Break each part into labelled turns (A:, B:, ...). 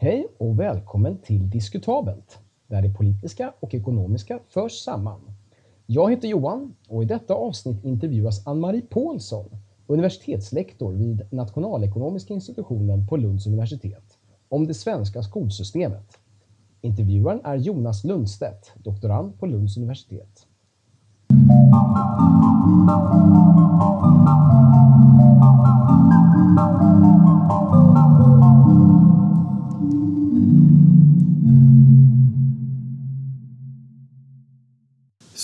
A: Hej och välkommen till Diskutabelt, där det politiska och ekonomiska förs samman. Jag heter Johan och i detta avsnitt intervjuas Ann-Marie Paulsson, universitetslektor vid Nationalekonomiska institutionen på Lunds universitet, om det svenska skolsystemet. Intervjuaren är Jonas Lundstedt, doktorand på Lunds universitet.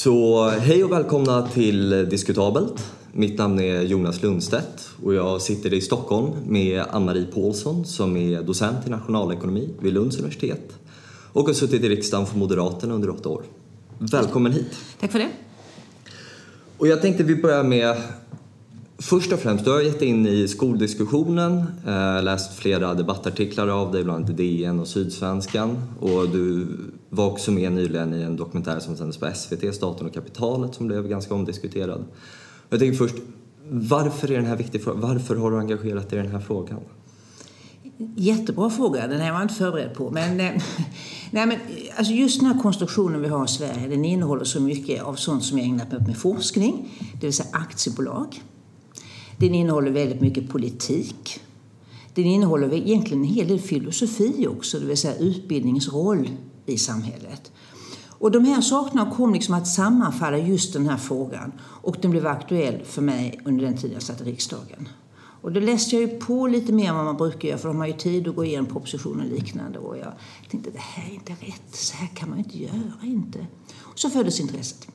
B: Så hej och välkomna till Diskutabelt. Mitt namn är Jonas Lundstedt och jag sitter i Stockholm med Ann-Marie Paulsson som är docent i nationalekonomi vid Lunds universitet och har suttit i riksdagen för Moderaterna under åtta år. Välkommen hit!
C: Tack för det.
B: Och jag tänkte vi börjar med Först och främst, du har gett in i skoldiskussionen, eh, läst flera debattartiklar av dig, bland annat i DN och Sydsvenskan. Och du var också med nyligen i en dokumentär som sändes på SVT, Staten och kapitalet, som blev ganska omdiskuterad. Jag tänker först, varför är den här viktig Varför har du engagerat dig i den här frågan?
C: Jättebra fråga, den här var jag inte förberedd på. Men, eh, nej, men, alltså just den här konstruktionen vi har i Sverige, den innehåller så mycket av sånt som jag ägnat mig åt med forskning, det vill säga aktiebolag den innehåller väldigt mycket politik. Den innehåller egentligen en hel del filosofi också, det vill säga utbildningens roll i samhället. Och de här sakerna kom liksom att sammanfalla just den här frågan och den blev aktuell för mig under den tiden jag satt i riksdagen. Och då läste jag ju på lite mer än vad man brukar göra för de har ju tid att gå igenom propositioner och liknande och jag tänkte det här är inte rätt, så här kan man inte göra inte. Och så föddes intresset.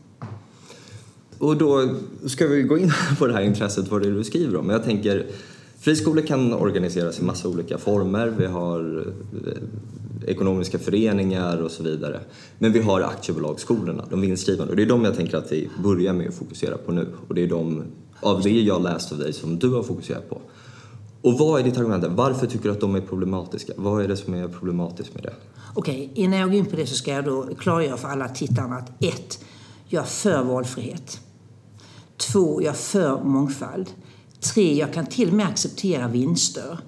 B: Och då ska vi gå in på det här intresset, vad det är du skriver om. Jag tänker, friskolor kan organiseras i massa olika former. Vi har eh, ekonomiska föreningar och så vidare. Men vi har aktiebolagsskolorna, de vinstdrivande. Och det är de jag tänker att vi börjar med att fokusera på nu. Och det är de, av det jag läst av dig, som du har fokuserat på. Och vad är ditt argument? Varför tycker du att de är problematiska? Vad är det som är problematiskt med det?
C: Okej, okay, innan jag går in på det så ska jag då klargöra för alla tittarna att ett, jag är för valfrihet. Två, jag är för mångfald. Tre, jag kan till och med acceptera vinster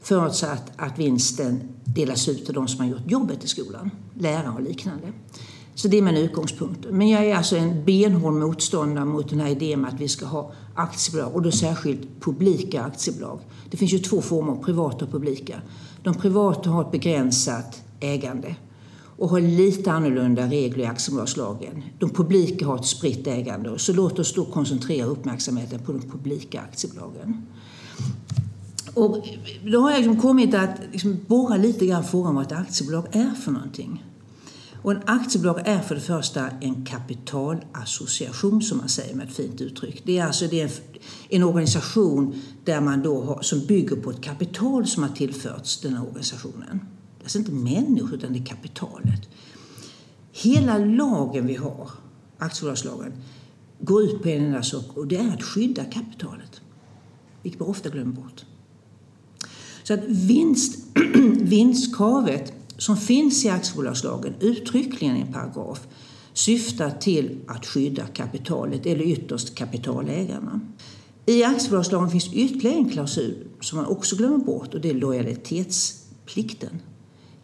C: förutsatt att vinsten delas ut till de som har gjort jobbet i skolan, lärare och liknande. Så det är min utgångspunkt. Men jag är alltså en benhård motståndare mot den här idén med att vi ska ha aktiebolag och då särskilt publika aktiebolag. Det finns ju två former, privata och publika. De privata har ett begränsat ägande och har lite annorlunda regler i aktiebolagslagen. De publika har ett spritt ägande, så låt oss då koncentrera uppmärksamheten på de publika aktiebolagen. Och då har jag liksom kommit att liksom borra lite grann frågan vad ett aktiebolag är för någonting. Och en aktiebolag är för det första en kapitalassociation som man säger med ett fint uttryck. Det är alltså det är en, en organisation där man då har, som bygger på ett kapital som har tillförts den här organisationen alltså inte människor utan det är kapitalet. Hela lagen vi har, aktiebolagslagen, går ut på en enda sak och det är att skydda kapitalet. Vilket man ofta glömmer bort. Så att vinst, vinstkravet som finns i aktiebolagslagen uttryckligen i en paragraf syftar till att skydda kapitalet eller ytterst kapitalägarna. I aktiebolagslagen finns ytterligare en klausul som man också glömmer bort och det är lojalitetsplikten.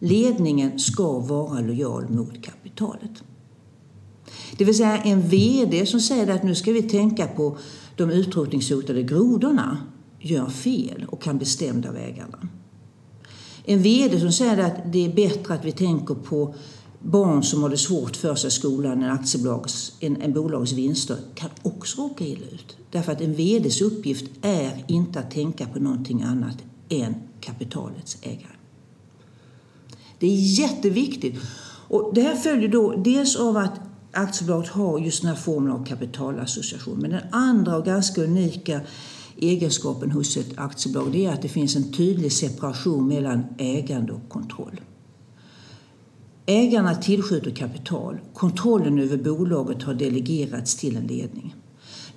C: Ledningen ska vara lojal mot kapitalet. Det vill säga en VD som säger att nu ska vi tänka på de utrotningshotade grodorna gör fel och kan bestämda vägarna. En VD som säger att det är bättre att vi tänker på barn som har det svårt för sig i skolan än aktiebolags, en, en bolags vinster kan också råka illa ut. Därför att en VDs uppgift är inte att tänka på någonting annat än kapitalets ägare. Det är jätteviktigt. Och det här följer då dels av att aktiebolaget har just den här formen av kapitalassociation. Men den andra och ganska unika egenskapen hos ett aktiebolag det är att det finns en tydlig separation mellan ägande och kontroll. Ägarna tillskjuter kapital. Kontrollen över bolaget har delegerats till en ledning.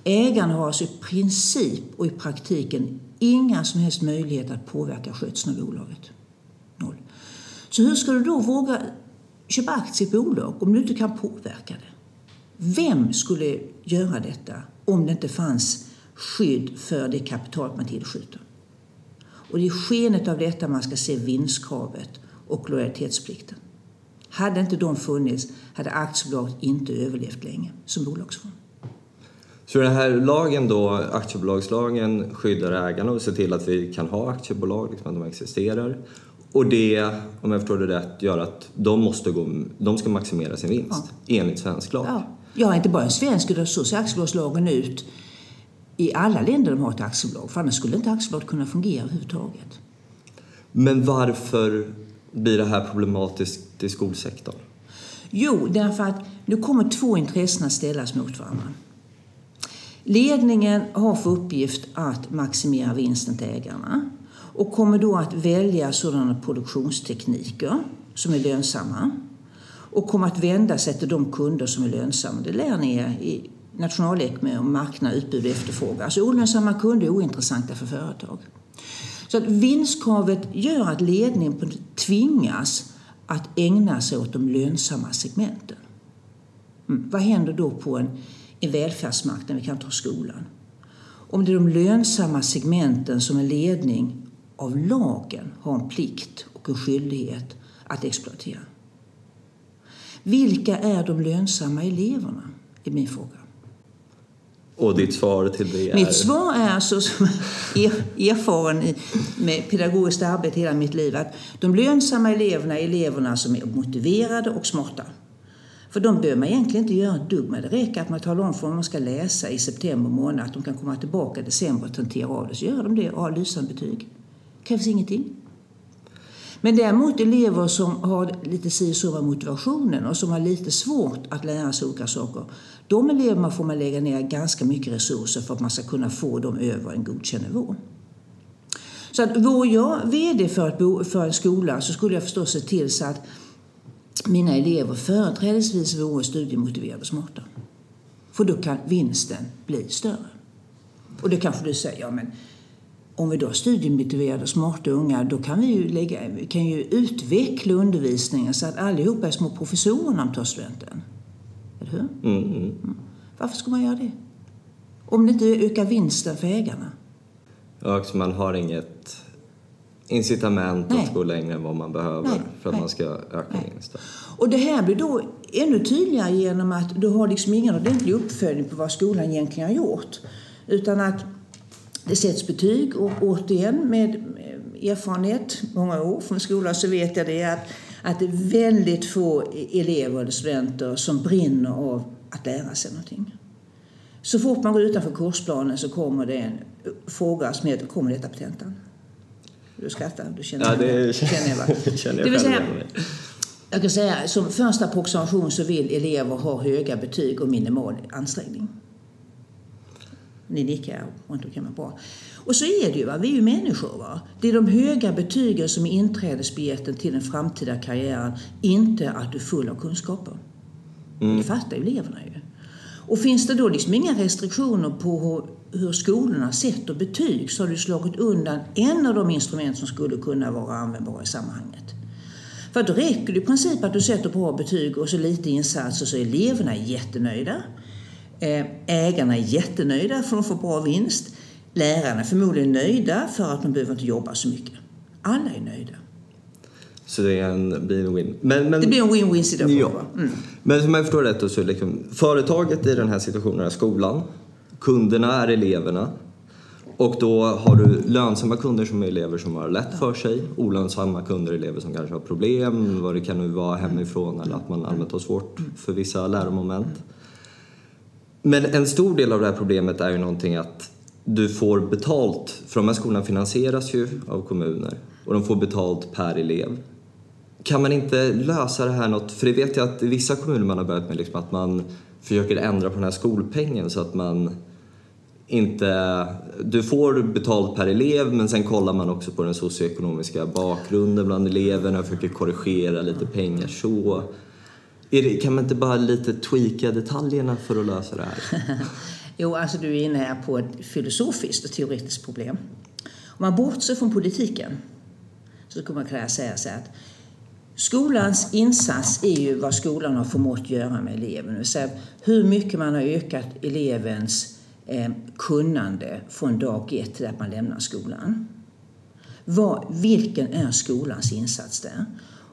C: Ägarna har alltså i princip och i praktiken inga som helst möjligheter att påverka skötseln av bolaget. Så hur ska du då våga köpa aktier i ett bolag om du inte kan påverka det? Vem skulle göra detta om det inte fanns skydd för det kapital man tillskjuter? Och det är skenet av detta man ska se vinstkravet och lojalitetsplikten. Hade inte de funnits hade aktiebolaget inte överlevt länge som bolagsform.
B: Så den här lagen då, aktiebolagslagen, skyddar ägarna och ser till att vi kan ha aktiebolag, liksom att de existerar. Och det, om jag förstår det rätt, gör att de, måste gå, de ska maximera sin vinst ja. enligt svensk lag.
C: Ja. ja, inte bara en svensk, utan så ser aktiebolagslagen ut i alla länder de har ett aktiebolag. För annars skulle inte aktiebolaget kunna fungera överhuvudtaget.
B: Men varför blir det här problematiskt i skolsektorn?
C: Jo, därför att nu kommer två intressen att ställas mot varandra. Ledningen har för uppgift att maximera vinsten till ägarna och kommer då att välja sådana produktionstekniker som är lönsamma och kommer att vända sig till de kunder som är lönsamma. Det lär ni er i nationalekonomi om marknad, utbud och efterfrågan. Alltså olönsamma kunder är ointressanta för företag. Så att vinstkravet gör att ledningen tvingas att ägna sig åt de lönsamma segmenten. Mm. Vad händer då på en, en välfärdsmarknad? Vi kan ta skolan. Om det är de lönsamma segmenten som en ledning av lagen har en plikt och en skyldighet att exploatera. Vilka är de lönsamma eleverna? är min fråga.
B: Och ditt svar till det är?
C: Mitt svar är alltså som erfaren med pedagogiskt arbete hela mitt liv att de lönsamma eleverna är eleverna som är motiverade och smarta. För de behöver man egentligen inte göra ett dugg med. Det räcker att man talar om för dem de ska läsa i september månad, att de kan komma tillbaka i december och tentera av det. Så gör de det och har lysande betyg. Det krävs ingenting. Men däremot elever som har lite si så med motivationen och som har lite svårt att lära sig olika saker. De eleverna får man lägga ner ganska mycket resurser för att man ska kunna få dem över en godkänd nivå. Så att vore jag VD för, ett bo, för en skola så skulle jag förstås se till så att mina elever företrädesvis vore studiemotiverade och smarta. För då kan vinsten bli större. Och det kanske du säger, ja men om vi då har studiemotiverade och smarta unga då kan vi ju, lägga, kan ju utveckla undervisningen så att allihopa är små professorer när de tar studenten. Eller hur? Mm, mm. Mm. Varför ska man göra det? Om det inte ökar vinsten för ägarna.
B: Ja, också man har inget incitament Nej. att gå längre än vad man behöver Nej. för att Nej. man ska öka vinsten.
C: Och det här blir då ännu tydligare genom att du har liksom ingen ordentlig uppföljning på vad skolan egentligen har gjort. Utan att det sätts betyg och återigen med erfarenhet, många år från skolan, så vet jag det att, att det är väldigt få elever eller studenter som brinner av att lära sig någonting. Så fort man går utanför kursplanen så kommer det en fråga som heter Kommer detta på tentan? Du skrattar, du känner
B: ja, det känner jag, va? känner jag det vill säga,
C: jag kan säga som första approximation så vill elever ha höga betyg och minimal ansträngning. Ni nickar runt omkring mig bra. Och så är det ju, va? vi är ju människor. Va? Det är de höga betygen som är inträdesbiljetten till den framtida karriären, inte att du är full av kunskaper. Mm. Det fattar ju eleverna ju. Och finns det då liksom inga restriktioner på hur, hur skolorna sätter betyg så har du slagit undan en av de instrument som skulle kunna vara användbara i sammanhanget. För då räcker det i princip att du sätter bra betyg och så lite insatser så eleverna är jättenöjda. Eh, ägarna är jättenöjda för att de får bra vinst. Lärarna är förmodligen nöjda för att de behöver inte jobba så mycket. Alla är nöjda.
B: Så det är en, blir en win.
C: Men, men, det blir en win-win situation. Ja. Mm.
B: Men som jag förstår rätt så är liksom, företaget i den här situationen är skolan. Kunderna är eleverna. Och då har du lönsamma kunder som är elever som har lätt för sig. Olönsamma kunder är elever som kanske har problem, vad det kan nu vara hemifrån eller att man allmänt har svårt för vissa läromoment. Men en stor del av det här problemet är ju någonting att du får betalt, för de här skolorna finansieras ju av kommuner och de får betalt per elev. Kan man inte lösa det här något, för det vet jag att i vissa kommuner man har börjat med liksom att man försöker ändra på den här skolpengen så att man inte, du får betalt per elev men sen kollar man också på den socioekonomiska bakgrunden bland eleverna och försöker korrigera lite pengar så. Det, kan man inte bara lite tweaka detaljerna för att lösa det här?
C: jo, alltså du är inne på ett filosofiskt och teoretiskt problem. Om man bortser från politiken så skulle man kunna säga så här att skolans insats är ju vad skolan har förmått göra med eleven. Det vill säga hur mycket man har ökat elevens eh, kunnande från dag ett till att man lämnar skolan. Vad, vilken är skolans insats där?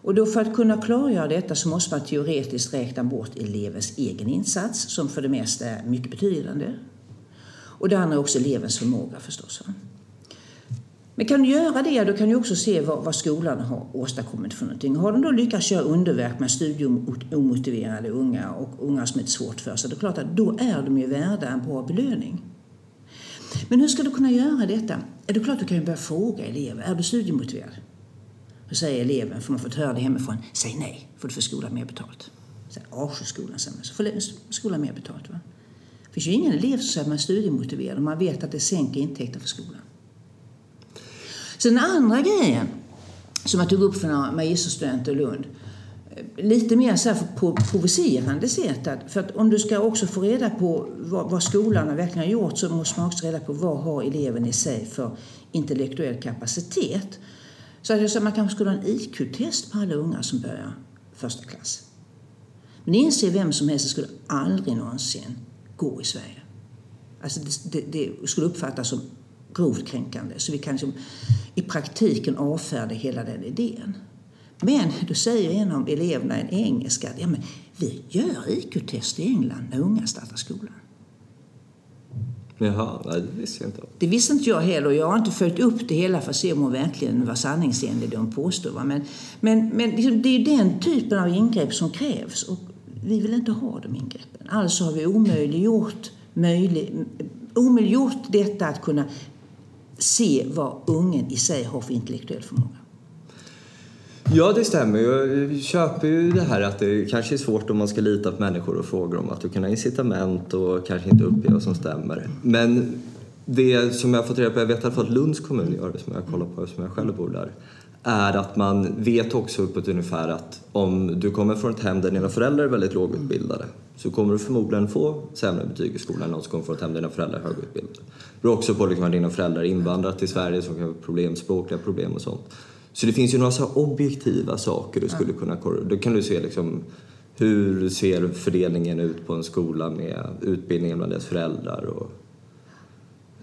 C: Och då för att kunna klargöra detta så måste man teoretiskt räkna bort elevens egen insats som för det mesta är mycket betydande. Och det andra är också elevens förmåga förstås. Men kan du göra det, då kan du också se vad, vad skolan har åstadkommit för någonting. Har de då lyckats göra underverk med studieomotiverade unga och unga som är svårt för sig, då är klart att då är de ju värda en bra belöning. Men hur ska du kunna göra detta? Är det klart du kan börja fråga elever, är du studiemotiverad? Då säger eleven, för man fått höra det hemifrån, säg nej, för du får skolan mer betalt. Avskyr säger så får skolan mer betalt. Va? Det finns ju ingen elev som säger att man är studiemotiverad om man vet att det sänker intäkter för skolan. Så den andra grejen som jag tog upp för några magisterstudenter i Lund, eh, lite mer så här på provocerande sätt. Att, för att om du ska också få reda på vad, vad skolan verkligen har gjort så måste man också reda på vad har eleven i sig för intellektuell kapacitet. Så att jag sa, man kanske skulle ha en IQ-test på alla unga som börjar första klass. Men inse vem som helst skulle aldrig någonsin gå i Sverige. Alltså det, det, det skulle uppfattas som grovt kränkande. Så vi kan liksom, i praktiken avfärda hela den idén. Men då säger en av eleverna, en engelska, att ja, men vi gör IQ-test i England när unga startar skolan.
B: Jaha, nej, det visste jag inte.
C: Det visste inte jag heller. Jag har inte följt upp det hela för att se om hon verkligen var sanningsenlig det hon påstod. Men, men, men liksom, det är den typen av ingrepp som krävs och vi vill inte ha de ingreppen. Alltså har vi omöjliggjort, möjlig, omöjliggjort detta att kunna se vad ungen i sig har för intellektuell förmåga.
B: Ja, det stämmer. Jag köper ju det här att det kanske är svårt om man ska lita på människor och fråga dem att du kan ha incitament och kanske inte uppge vad som stämmer. Men det som jag har fått reda på, jag vet i alla fall att Lunds kommun gör det som jag kollar på som jag själv bor där, är att man vet också uppåt ungefär att om du kommer från ett hem där dina föräldrar är väldigt lågutbildade så kommer du förmodligen få sämre betyg i skolan än någon som kommer från ett hem där dina föräldrar är högutbildade. Det beror också på liksom att dina föräldrar invandrat till Sverige som kan ha problem, språkliga problem och sånt. Så det finns ju några så objektiva saker du skulle kunna Då kan du se liksom hur ser fördelningen ut på en skola med utbildningen bland deras föräldrar och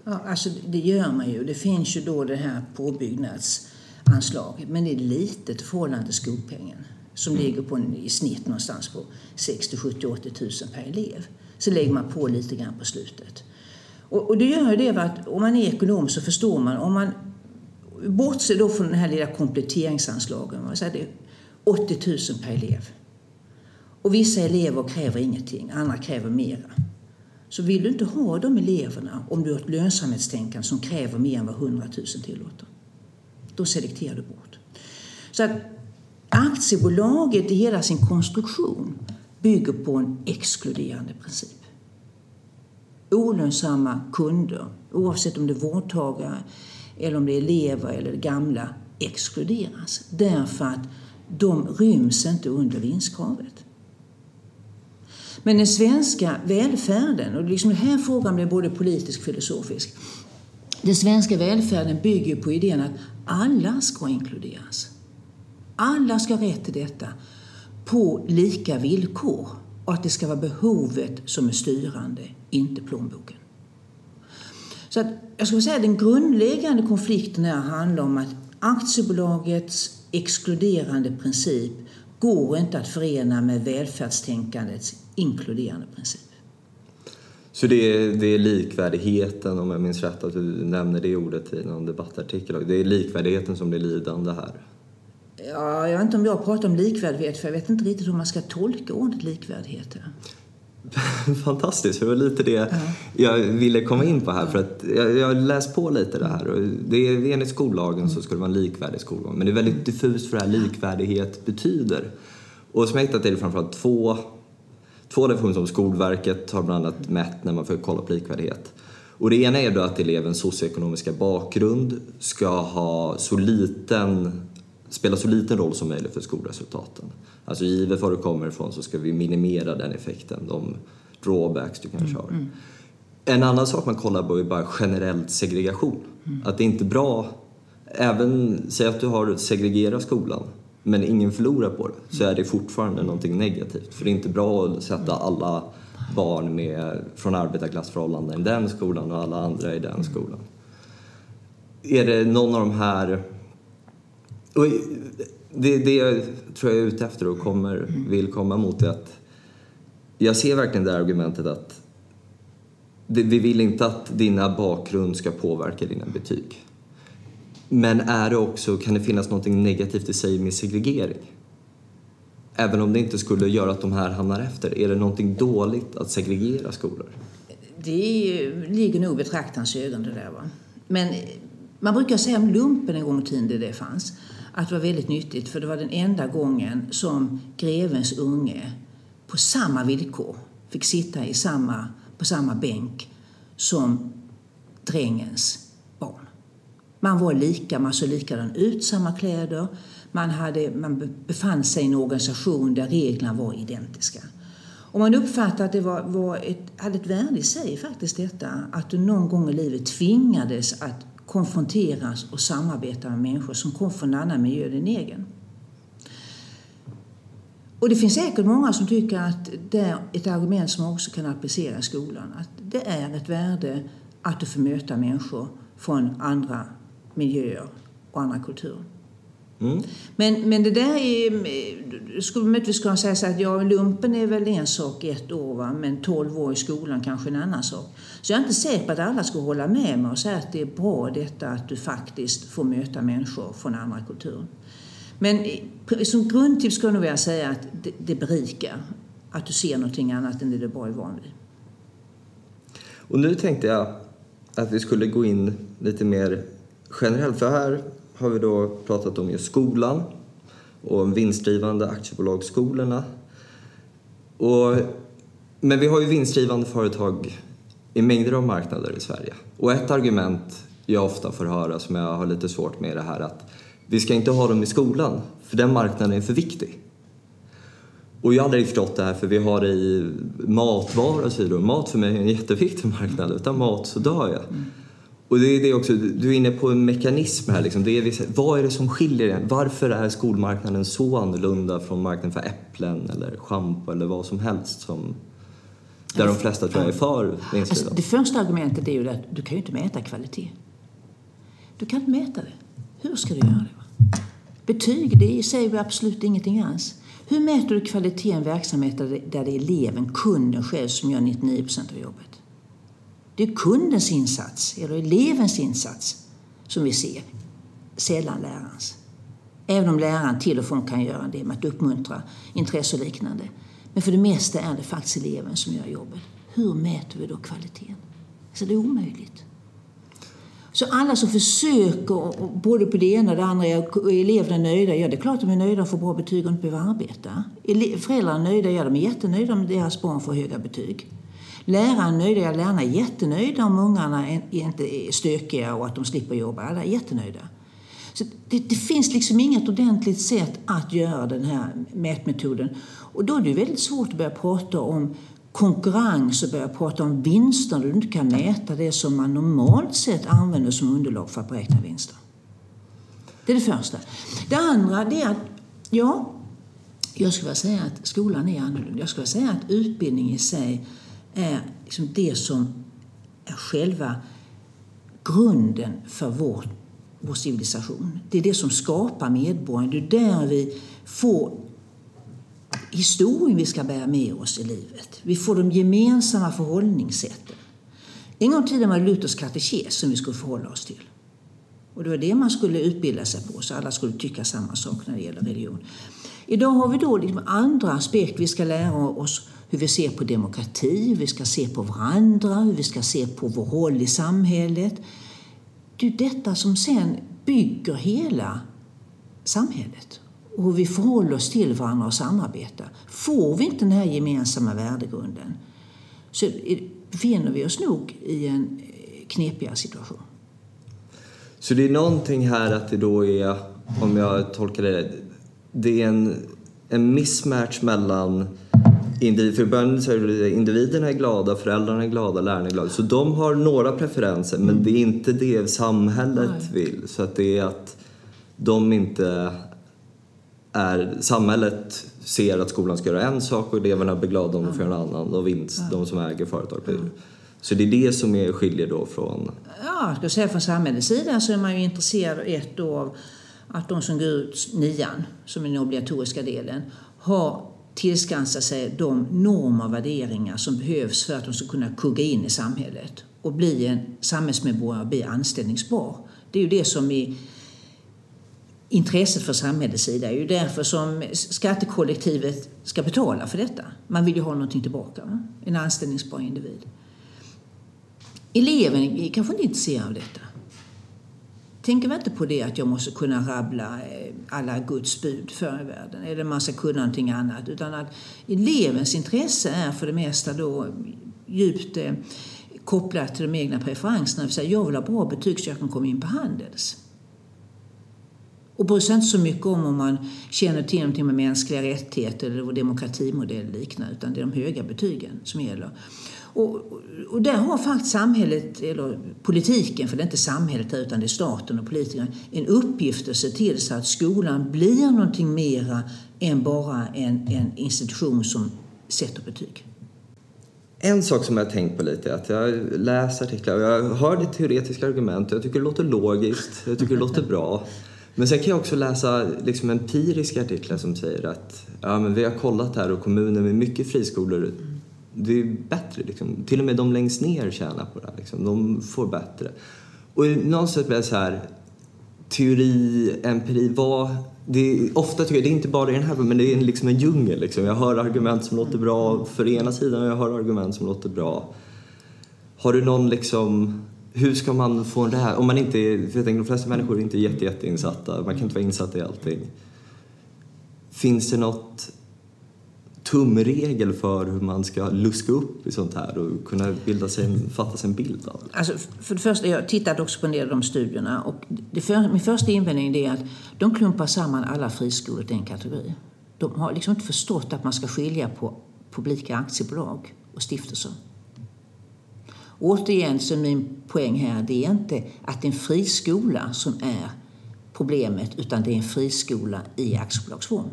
C: Ja, alltså det gör man ju. Det finns ju då det här påbyggnadsanslaget men det är litet i förhållande till skolpengen som mm. ligger på en, i snitt någonstans på 60, 70, 80 000 per elev. Så lägger man på lite grann på slutet. Och, och det gör ju det att om man är ekonom så förstår man, om man Bortse då från den här lilla kompletteringsanslagen, man säger det 80 000 per elev. Och vissa elever kräver ingenting, andra kräver mera. Så vill du inte ha de eleverna om du har ett lönsamhetstänkande som kräver mer än vad 100 000 tillåter, då selekterar du bort. Så att aktiebolaget i hela sin konstruktion bygger på en exkluderande princip. Olönsamma kunder, oavsett om det är vårdtagare eller om det är elever eller gamla, exkluderas därför att de ryms inte under vinstkravet. Men den svenska välfärden, och liksom den här frågan blir både politisk och filosofisk. Den svenska välfärden bygger på idén att alla ska inkluderas. Alla ska ha rätt till detta på lika villkor och att det ska vara behovet som är styrande, inte plånboken. Så att, jag skulle säga att den grundläggande konflikten här handlar om att aktiebolagets exkluderande princip går inte att förena med välfärdstänkandets inkluderande princip.
B: Så det är, det är likvärdigheten, om jag minns rätt att du nämner det ordet i någon debattartikel, det är likvärdigheten som blir lidande här?
C: Ja, jag vet inte om jag pratar om likvärdighet för jag vet inte riktigt hur man ska tolka ordet likvärdighet.
B: Fantastiskt, det var lite det ja. jag ville komma in på här. För att jag, har läst på lite det här. Och det är, enligt skollagen så ska det vara en likvärdig skolgång. Men det är väldigt diffust vad det här likvärdighet betyder. Och som jag hittat är det framförallt två, två definitioner som Skolverket har bland annat mätt när man får kolla på likvärdighet. Och det ena är då att elevens socioekonomiska bakgrund ska ha så liten spela så liten roll som möjligt för skolresultaten. Alltså givet var du kommer ifrån så ska vi minimera den effekten, de drawbacks du kanske har. Mm, mm. En annan sak man kollar på är bara generellt segregation. Mm. Att det är inte bra, även säg att du har segregerat skolan men ingen förlorar på det, så är det fortfarande någonting negativt. För det är inte bra att sätta alla barn med, från arbetarklassförhållanden i den skolan och alla andra i den skolan. Är det någon av de här det, det jag tror jag är ute efter och kommer, vill komma mot är att jag ser verkligen det argumentet att det, vi vill inte att dina bakgrund ska påverka dina betyg. Men är det också, kan det finnas något negativt i sig med segregering? Även om det inte skulle göra att de här hamnar efter, är det någonting dåligt att segregera skolor?
C: Det är, ligger nog i betraktarens ögon det där. Va? Men man brukar säga om lumpen en gång i tiden, det, det fanns, att det var väldigt nyttigt för det var den enda gången som grevens unge på samma villkor fick sitta i samma, på samma bänk som drängens barn. Man var lika, man såg likadan ut, samma kläder. Man, hade, man befann sig i en organisation där reglerna var identiska. Och man uppfattade att det var, var ett, hade ett värde i sig faktiskt detta att du någon gång i livet tvingades att konfronteras och samarbeta med människor som kommer från en annan miljö än din egen. Och det finns säkert många som tycker att det är ett argument som också kan applicera i skolan. Att det är ett värde att du får möta människor från andra miljöer och andra kulturer. Mm. Men, men det där är... Skulle möjligtvis kunna säga så att ja, lumpen är väl en sak ett år, va? men 12 år i skolan kanske en annan sak. Så jag är inte säker på att alla skulle hålla med mig och säga att det är bra detta att du faktiskt får möta människor från andra kulturer. Men som grundtips skulle jag vilja säga att det, det berikar. Att du ser någonting annat än det du bara är van vid.
B: Och nu tänkte jag att vi skulle gå in lite mer generellt. För här har vi då pratat om just skolan och vinstdrivande aktiebolagsskolorna. Och, men vi har ju vinstdrivande företag i mängder av marknader i Sverige. Och ett argument jag ofta får höra som jag har lite svårt med är det här att vi ska inte ha dem i skolan för den marknaden är för viktig. Och jag har aldrig förstått det här för vi har det i matvaror och så vidare. Mat för mig är en jätteviktig marknad. Utan mat så dör jag. Mm. Och det är det också, du är inne på en mekanism här. Liksom. Det är, vad är det som skiljer den? Varför är skolmarknaden så annorlunda från marknaden för äpplen eller schampo eller vad som helst som där de flesta tror jag är för
C: alltså, Det första argumentet är ju att du kan ju inte mäta kvalitet. Du kan inte mäta det. Hur ska du göra det? Betyg, det säger vi absolut ingenting alls. Hur mäter du kvalitet i en verksamhet där det är eleven, kunden själv, som gör 99% av jobbet? Det är kundens insats, eller elevens insats, som vi ser. Sällan lärarens. Även om läraren till och från kan göra det med att uppmuntra intresse och liknande. Men för det mesta är det faktiskt eleven som gör jobbet. Hur mäter vi då kvaliteten? Så det är omöjligt. Så alla som försöker, både på det ena och det andra, är eleverna nöjda? Ja, det är klart att de är nöjda och får bra betyg och inte behöver arbeta. Föräldrarna är nöjda? Ja, de är jättenöjda om deras barn får höga betyg. Läraren är nöjda, ja, lärarna är jättenöjda om ungarna inte är stökiga och att de slipper jobba. Alla är jättenöjda. Så det, det, finns liksom inget ordentligt sätt att göra den här mätmetoden. Och då är det väldigt svårt att börja prata om konkurrens och börja prata om vinster när du inte kan mäta det som man normalt sett använder som underlag för att beräkna vinster. Det är det första. Det andra det är att, ja, jag skulle vilja säga att skolan är annorlunda. Jag skulle vilja säga att utbildning i sig är liksom det som är själva grunden för vår, vår civilisation. Det är det som skapar medborgaren. Det är där vi får historien vi ska bära med oss i livet. Vi får de gemensamma förhållningssätten. En gång i tiden var det Luthers katekes som vi skulle förhålla oss till. Och det var det man skulle utbilda sig på, så alla skulle tycka samma sak när det gäller religion. Idag har vi då liksom andra aspekter. Vi ska lära oss hur vi ser på demokrati, hur vi ska se på varandra, hur vi ska se på vår roll i samhället. Det är detta som sen bygger hela samhället och hur vi förhåller oss till varandra och samarbetar. Får vi inte den här gemensamma värdegrunden så befinner vi oss nog i en knepigare situation.
B: Så det är någonting här att det då är, om jag tolkar det det är en, en mismatch mellan individ, för början så är individerna är glada, föräldrarna är glada, lärarna är glada. Så de har några preferenser men mm. det är inte det samhället Nej. vill. Så att det är att de inte är, samhället ser att skolan ska göra en sak och eleverna blir glada om de får en annan och vinst, de som äger företag blir. Så det är det som är, skiljer då från...
C: Ja, jag ska säga från samhällets sida så är man ju intresserad ett av att de som går ut nian, som är den obligatoriska delen, har tillskansa sig de normer och värderingar som behövs för att de ska kunna kugga in i samhället och bli en samhällsmedborgare och bli anställningsbar. Det är ju det som är intresset för samhällets sida. Det är ju därför som skattekollektivet ska betala för detta. Man vill ju ha någonting tillbaka, va? en anställningsbar individ. Eleven är kanske inte intresserad av detta. Tänker man inte på det att jag måste kunna rabbla eh, alla Guds bud för i världen eller man ska kunna någonting annat. Utan att elevens intresse är för det mesta då djupt eh, kopplat till de egna preferenserna. Jag vill ha bra betyg så jag kan komma in på Handels. Och bryr sig inte så mycket om om man känner till någonting med mänskliga rättigheter eller demokratimodell eller liknande, utan det är de höga betygen som gäller. Och, och där har faktiskt samhället, eller politiken, för det är inte samhället utan det är staten och politikerna, en uppgift att se till så att skolan blir någonting mera än bara en, en institution som sätter betyg.
B: En sak som jag har tänkt på lite är att jag läser artiklar och jag hör det teoretiska argument jag tycker det låter logiskt, jag tycker det låter bra. Men sen kan jag också läsa liksom empiriska artiklar som säger att ja, men vi har kollat här och kommuner med mycket friskolor det är bättre. Liksom. Till och med de längst ner tjänar på det här. Liksom. De får bättre. Och någonstans blir det så här, teori, empiri, vad... Det är, ofta tycker jag, det är inte bara i den här men det är liksom en djungel. Liksom. Jag hör argument som låter bra för ena sidan och jag hör argument som låter bra. Har du någon liksom... Hur ska man få det här? Om man inte för jag tänker de flesta människor är inte jätte, jätteinsatta. Man kan inte vara insatt i allting. Finns det något tumregel för hur man ska luska upp i sånt här och kunna bilda sig, fatta sig en bild av
C: det? Alltså, för det första, jag tittade också på en del av de studierna och det för, min första invändning är att de klumpar samman alla friskolor i en kategori. De har liksom inte förstått att man ska skilja på publika aktiebolag och stiftelser. Återigen så är min poäng här, det är inte att det är en friskola som är problemet utan det är en friskola i aktiebolagsform.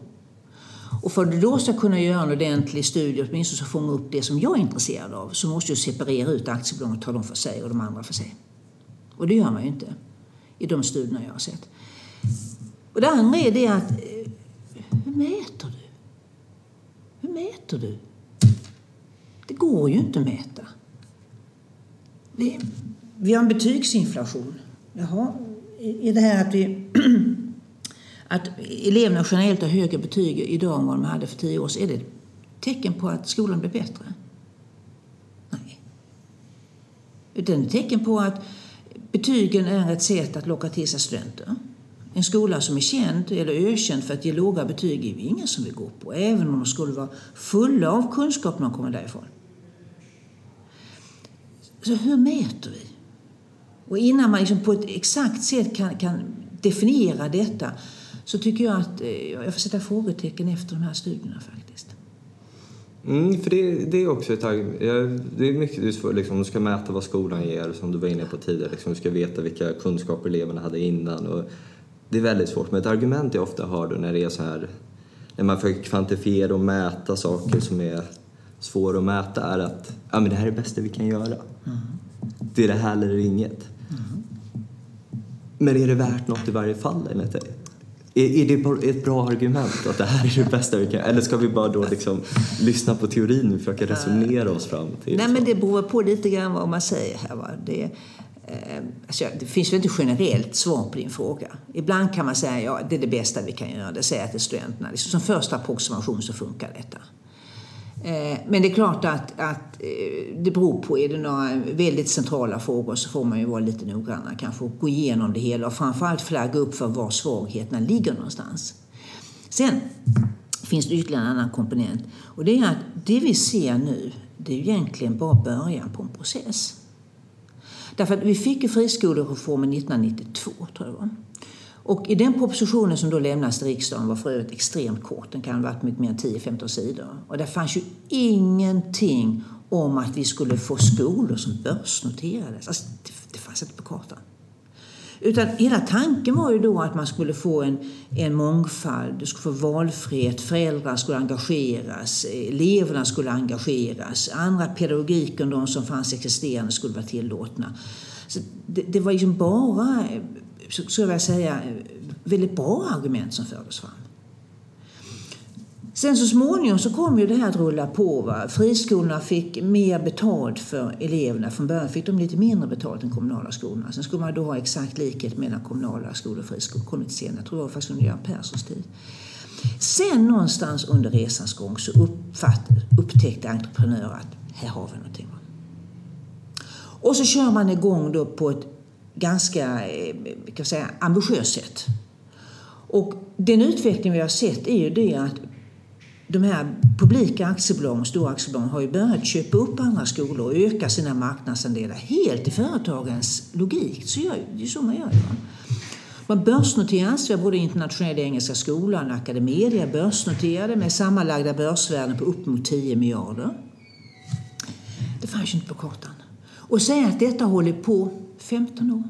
C: Och för att du då ska kunna göra en ordentlig studie, åtminstone så fånga upp det som jag är intresserad av, så måste du separera ut aktiebolagen och ta dem för sig och de andra för sig. Och det gör man ju inte i de studierna jag har sett. Och det andra är det att, eh, hur mäter du? Hur mäter du? Det går ju inte att mäta. Vi, vi har en betygsinflation. Jaha, är det här att vi att eleverna generellt har högre betyg idag än vad de hade för tio år sedan, är det ett tecken på att skolan blir bättre? Nej. Utan ett tecken på att betygen är ett sätt att locka till sig studenter. En skola som är känd eller ökänd för att ge låga betyg är det ingen som vill gå på, även om de skulle vara fulla av kunskap när de kommer därifrån. Så hur mäter vi? Och innan man liksom på ett exakt sätt kan, kan definiera detta så tycker jag att eh, jag får sätta frågetecken efter de här studierna faktiskt.
B: Mm, för det, det är också ett Det är mycket för, liksom, du ska mäta vad skolan ger, som du var inne på tidigare. Liksom, du ska veta vilka kunskaper eleverna hade innan. Och det är väldigt svårt, men ett argument jag ofta hör då när det är så här när man försöker kvantifiera och mäta saker som är svåra att mäta är att ja, men det här är det bästa vi kan göra. Mm. Det är det här eller inget. Mm. Men är det värt något i varje fall enligt dig? Är, det ett bra argument att det här är det bästa vi kan Eller ska vi bara då liksom lyssna på teorin och försöka resonera oss fram till
C: Nej, men det beror på lite grann vad man säger här. Va? Det, eh, alltså, det finns väl inte generellt svar på din fråga. Ibland kan man säga ja, det är det bästa vi kan göra, det säger jag till studenterna. Liksom, som första approximation så funkar detta. Eh, men det är klart att, att eh, det beror på. Är det några väldigt centrala frågor så får man ju vara lite noggrannare kanske och gå igenom det hela och framförallt flagga upp för var svagheterna ligger någonstans. Sen finns det ytterligare en annan komponent och det är att det vi ser nu det är egentligen bara början på en process. Därför att vi fick ju friskolereformen 1992 tror jag det var. Och i den propositionen som då lämnades till riksdagen var för övrigt extremt kort, den kan ha varit mycket mer än 10-15 sidor. Och där fanns ju ingenting om att vi skulle få skolor som börsnoterades. Alltså, det, det fanns inte på kartan. Utan hela tanken var ju då att man skulle få en, en mångfald, du skulle få valfrihet, föräldrar skulle engageras, eleverna skulle engageras, andra pedagogik än de som fanns existerande skulle vara tillåtna. Så det, det var liksom bara skulle jag säga, eh, väldigt bra argument som fördes fram. Sen så småningom så kom ju det här att rulla på. Va? Friskolorna fick mer betalt för eleverna. Från början fick de lite mindre betalt än kommunala skolorna. Sen skulle man då ha exakt likhet mellan kommunala skolor och friskolor. kom lite senare. Jag tror det var faktiskt under Göran Perssons tid. Sen någonstans under resans gång så uppfatt, upptäckte entreprenörer att här har vi någonting. Va? Och så kör man igång då på ett ganska eh, kan säga, ambitiöst sätt. Och den utveckling vi har sett är ju det att de här publika aktiebolagen, stora aktiebolagen, har ju börjat köpa upp andra skolor och öka sina marknadsandelar helt i företagens logik. Så gör, det är så man gör. Ja. Man börsnoteras, vi har både Internationella Engelska Skolan och Academedia börsnoterade med sammanlagda börsvärden på upp mot 10 miljarder. Det fanns ju inte på kartan. Och säga att detta håller på 15 år.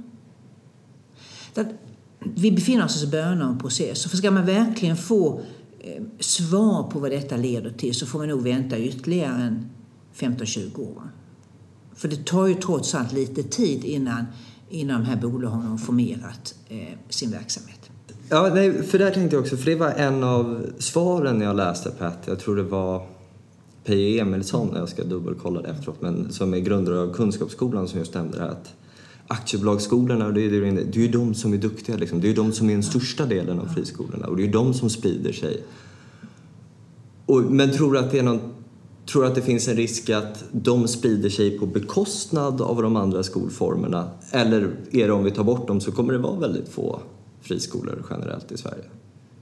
C: Vi befinner oss i början av en process. För ska man verkligen få eh, svar på vad detta leder till så får man nog vänta ytterligare en 15-20 år. För det tar ju trots allt lite tid innan, innan de här bolagen har formerat eh, sin verksamhet.
B: Ja, nej, för där tänkte jag också, för det var en av svaren jag läste Pat. Jag tror det var Peje Emilsson, jag ska dubbelkolla det efteråt, men som är grundare av Kunskapsskolan som just nämnde det här att aktiebolagsskolorna, det är ju det, det är de som är duktiga. Liksom. Det är ju de som är den största delen av friskolorna och det är ju de som sprider sig. Och, men tror du att det är någon Tror att det finns en risk att de sprider sig på bekostnad av de andra skolformerna? Eller är det om vi tar bort dem så kommer det vara väldigt få friskolor generellt i Sverige?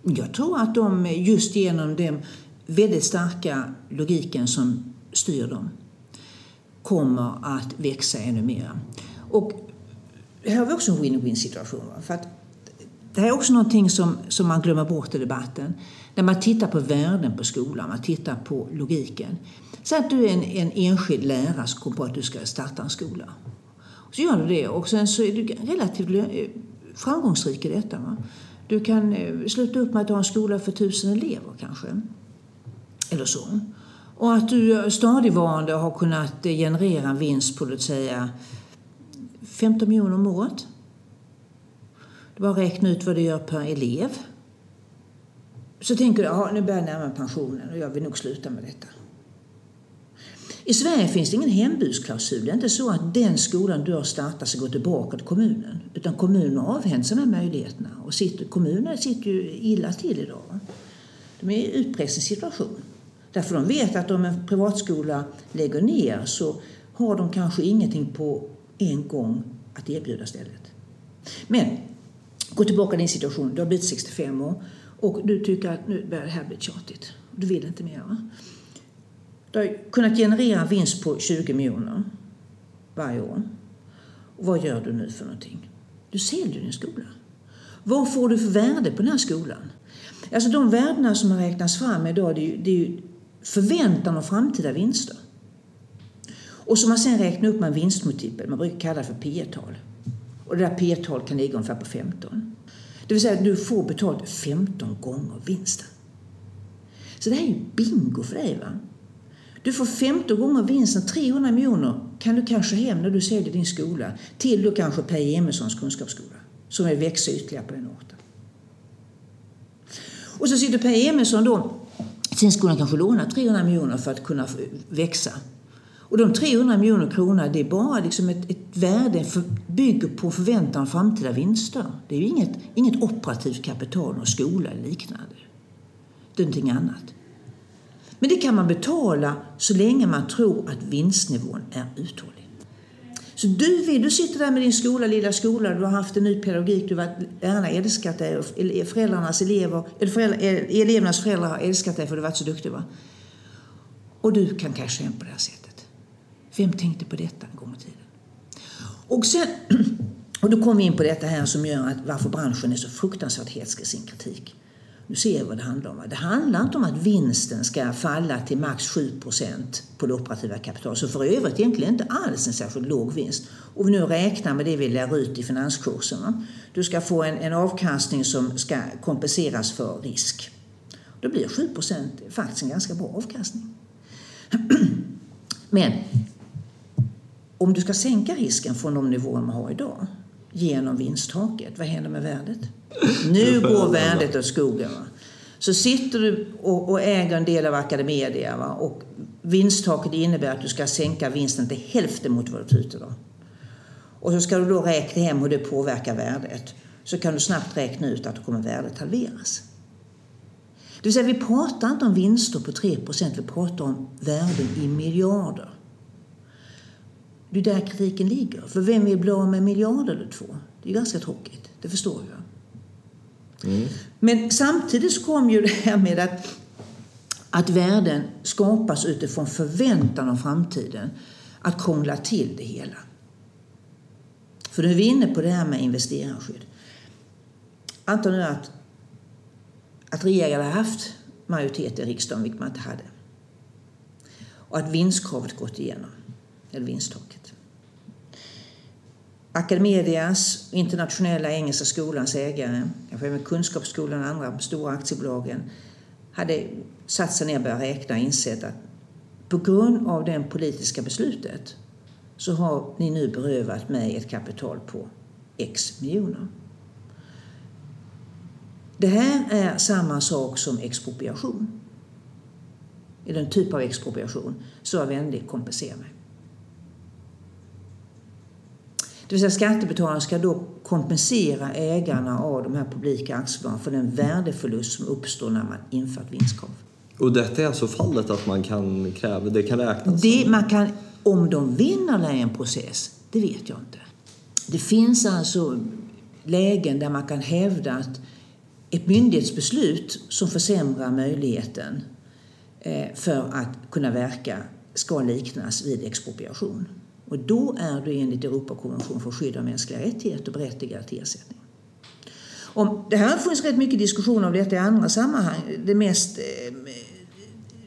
C: Jag tror att de just genom den väldigt starka logiken som styr dem kommer att växa ännu mer. Och här har vi också en win-win situation. För att det här är också någonting som, som man glömmer bort i debatten. När man tittar på värden på skolan, man tittar på logiken. Säg att du är en, en enskild lärare som kommer på att du ska starta en skola. Så gör du det och sen så är du relativt framgångsrik i detta. Va? Du kan eh, sluta upp med att ha en skola för tusen elever kanske. Eller så. Och att du stadigvarande har kunnat eh, generera en vinst på låt säga 15 miljoner om året. Du bara räkna ut vad det gör per elev. Så tänker du, ja nu börjar jag närma pensionen och jag vill nog sluta med detta. I Sverige finns det ingen hembudsklausul. Det är inte så att den skolan du har startat ska gå tillbaka till kommunen. Utan kommunen avhänder sig de här möjligheterna. Och sitter, kommuner sitter ju illa till idag. De är i utpressningssituation. Därför de vet att om en privatskola lägger ner så har de kanske ingenting på en gång att erbjuda stället. Men gå tillbaka till din situation. Du har blivit 65 år och du tycker att nu börjar det här bli tjatigt. Du vill inte mer. Va? Du har kunnat generera en vinst på 20 miljoner varje år. Och vad gör du nu för någonting? Du säljer din skola. Vad får du för värde på den här skolan? Alltså de värdena som har räknats fram idag, det är ju, det är ju förväntan om framtida vinster. Och som man sen räknar upp med en vinstmultipel, man brukar kalla det för P tal Och det där P tal kan ligga ungefär på 15. Det vill säga att du får betalt 15 gånger vinsten. Så det här är ju bingo för dig. Va? Du får 15 gånger vinsten, 300 miljoner kan du kanske hem när du säljer din skola till då kanske Per Emilssons kunskapsskola som vill växa ytterligare på den orten. Och så sitter Per Emilsson då, sin skola kanske lånar 300 miljoner för att kunna växa. Och de 300 miljoner kronorna det är bara liksom ett, ett värde för, bygger på förväntan om framtida vinster. Det är ju inget, inget operativt kapital, någon skola eller liknande. Det är någonting annat. Men det kan man betala så länge man tror att vinstnivån är uthållig. Så du, du sitter där med din skola, lilla skola, du har haft en ny pedagogik, du har lärarna älskat dig föräldrarnas elever, eller föräldrar, elevernas föräldrar har älskat dig för att du varit så duktig. Va? Och du kan casha hem på det här sättet. Vem tänkte på detta en gång i tiden? Och, sen, och då kommer vi in på detta här som gör att varför branschen är så fruktansvärt hetsk i sin kritik. Nu ser vi vad det handlar om. Det handlar inte om att vinsten ska falla till max 7% på det operativa kapitalet, så för övrigt egentligen inte alls en särskilt låg vinst. Och vi nu räknar med det vi lär ut i finanskurserna. Du ska få en, en avkastning som ska kompenseras för risk. Då blir 7% faktiskt en ganska bra avkastning. Men om du ska sänka risken från de nivåer man har idag genom vinsttaket. Vad händer med värdet? Nu går värdet åt skogen. Va? Så sitter du och, och, äger en del av Academedia va? och vinsttaket innebär att du ska sänka vinsten till hälften mot vad du tar ut idag. Och så ska du då räkna hem hur det påverkar värdet. Så kan du snabbt räkna ut att då kommer värdet halveras. Det vill säga, vi pratar inte om vinster på 3 vi pratar om värden i miljarder. Det är där kritiken ligger. För vem vill bli av med miljarder eller två? Det är ganska tråkigt, det förstår jag. Mm. Men samtidigt så kom ju det här med att, att värden skapas utifrån förväntan om framtiden att krångla till det hela. För nu är vi inne på det här med investerarskydd. Anta nu att, att regeringen hade haft majoritet i riksdagen, vilket man inte hade. Och att vinstkravet gått igenom, eller vinsttaket. Academedias, Internationella Engelska Skolans ägare, kanske även Kunskapsskolan och andra stora aktiebolagen hade satt sig ner och börjat räkna och insett att på grund av det politiska beslutet så har ni nu berövat mig ett kapital på X miljoner. Det här är samma sak som expropriation. Eller en typ av expropriation. Så var vänlig, kompensera mig. Det vill säga skattebetalarna ska då kompensera ägarna av de här publika aktiebolagen för den värdeförlust som uppstår när man infört vinstkrav.
B: Och detta är alltså fallet att man kan kräva, det kan räknas?
C: Det, man kan, om de vinner i en process, det vet jag inte. Det finns alltså lägen där man kan hävda att ett myndighetsbeslut som försämrar möjligheten eh, för att kunna verka ska liknas vid expropriation. Och då är du enligt Europakonventionen för skydd av mänskliga rättigheter berättigad till ersättning. Om, det här har funnits rätt mycket diskussion om detta i andra sammanhang. Det mest eh,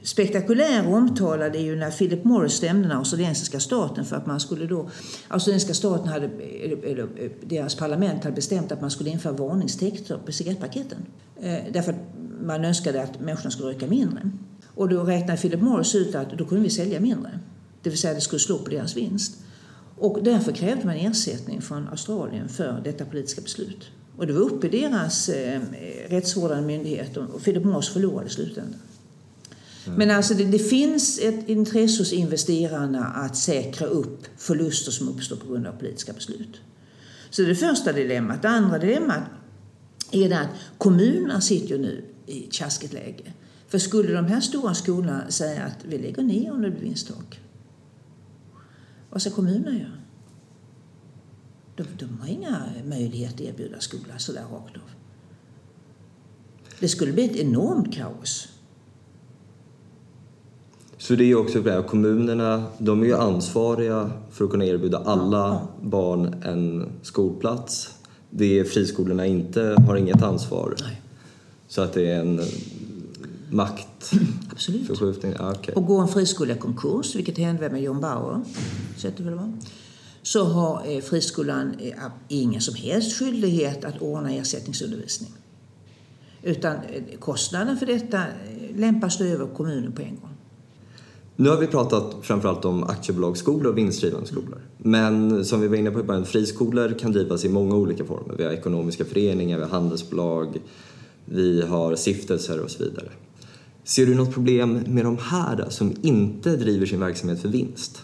C: spektakulära och omtalade är ju när Philip Morris stämde den australiensiska staten för att man skulle då... Australiensiska staten hade, eller eh, deras parlament hade bestämt att man skulle införa varningstexter på cigarettpaketen. Eh, därför att man önskade att människorna skulle röka mindre. Och då räknade Philip Morris ut att då kunde vi sälja mindre. Det vill säga det skulle slå på deras vinst. Och därför krävde man ersättning från Australien för detta politiska beslut. Och det var uppe i deras eh, rättsvårdande myndighet och Philip Morris förlorade i slutändan. Mm. Men alltså det, det, finns ett intresse hos investerarna att säkra upp förluster som uppstår på grund av politiska beslut. Så det det första dilemmat. Det andra dilemmat är det att kommunerna sitter ju nu i ett läge. För skulle de här stora skolorna säga att vi lägger ner om det blir vinsttak, vad ska kommunerna göra? De, de har inga möjligheter att erbjuda skola sådär rakt av. Det skulle bli ett enormt kaos.
B: Så det är också det, kommunerna de är ju ansvariga för att kunna erbjuda alla ja. barn en skolplats. Det friskolorna inte har inget ansvar. Nej. Så att det är en maktförskjutning.
C: Ah, okay. Och går en friskola i konkurs, vilket hände med John Bauer, så, det väl var, så har eh, friskolan eh, ingen som helst skyldighet att ordna ersättningsundervisning. Utan eh, kostnaden för detta lämpas över kommunen på en gång.
B: Nu har vi pratat framförallt om aktiebolagsskolor och vinstdrivande skolor. Men som vi var inne på i början, friskolor kan drivas i många olika former. Vi har ekonomiska föreningar, vi har handelsbolag, vi har stiftelser och så vidare. Ser du något problem med de här som inte driver sin verksamhet för vinst?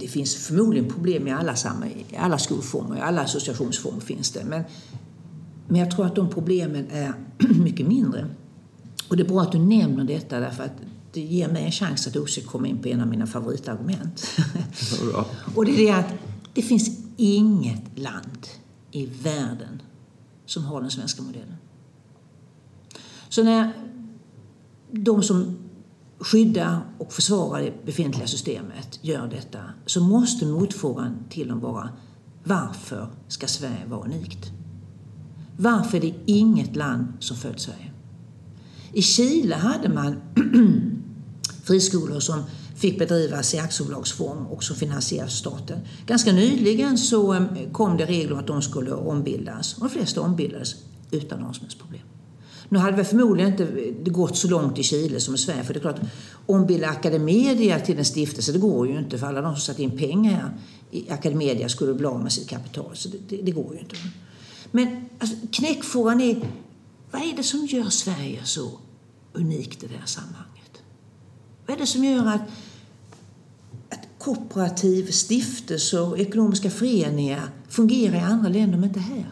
C: Det finns förmodligen problem i alla, i alla skolformer, i alla associationsformer finns det. Men, men jag tror att de problemen är mycket mindre. Och det är bra att du nämner detta därför att det ger mig en chans att också komma in på en av mina favoritargument. och det är det att det finns inget land i världen som har den svenska modellen. Så när de som skyddar och försvarar det befintliga systemet gör detta så måste motfrågan till dem vara varför ska Sverige vara unikt? Varför är det inget land som följt Sverige? I Chile hade man friskolor som fick bedrivas i aktiebolagsform och som finansieras av staten. Ganska nyligen så eh, kom det regler om att de skulle ombildas och de flesta ombildades utan någon som helst problem. Nu hade väl förmodligen inte gått så långt i Chile som i Sverige. För det är klart, ombilda Academedia till en stiftelse, det går ju inte. För alla de som satt in pengar i Academedia skulle bli av med sitt kapital. Så det, det, det går ju inte. Men alltså, knäckfrågan är, vad är det som gör Sverige så unikt i det här sammanhanget? Vad är det som gör att, att kooperativ, stiftelser och ekonomiska föreningar fungerar i andra länder men inte här?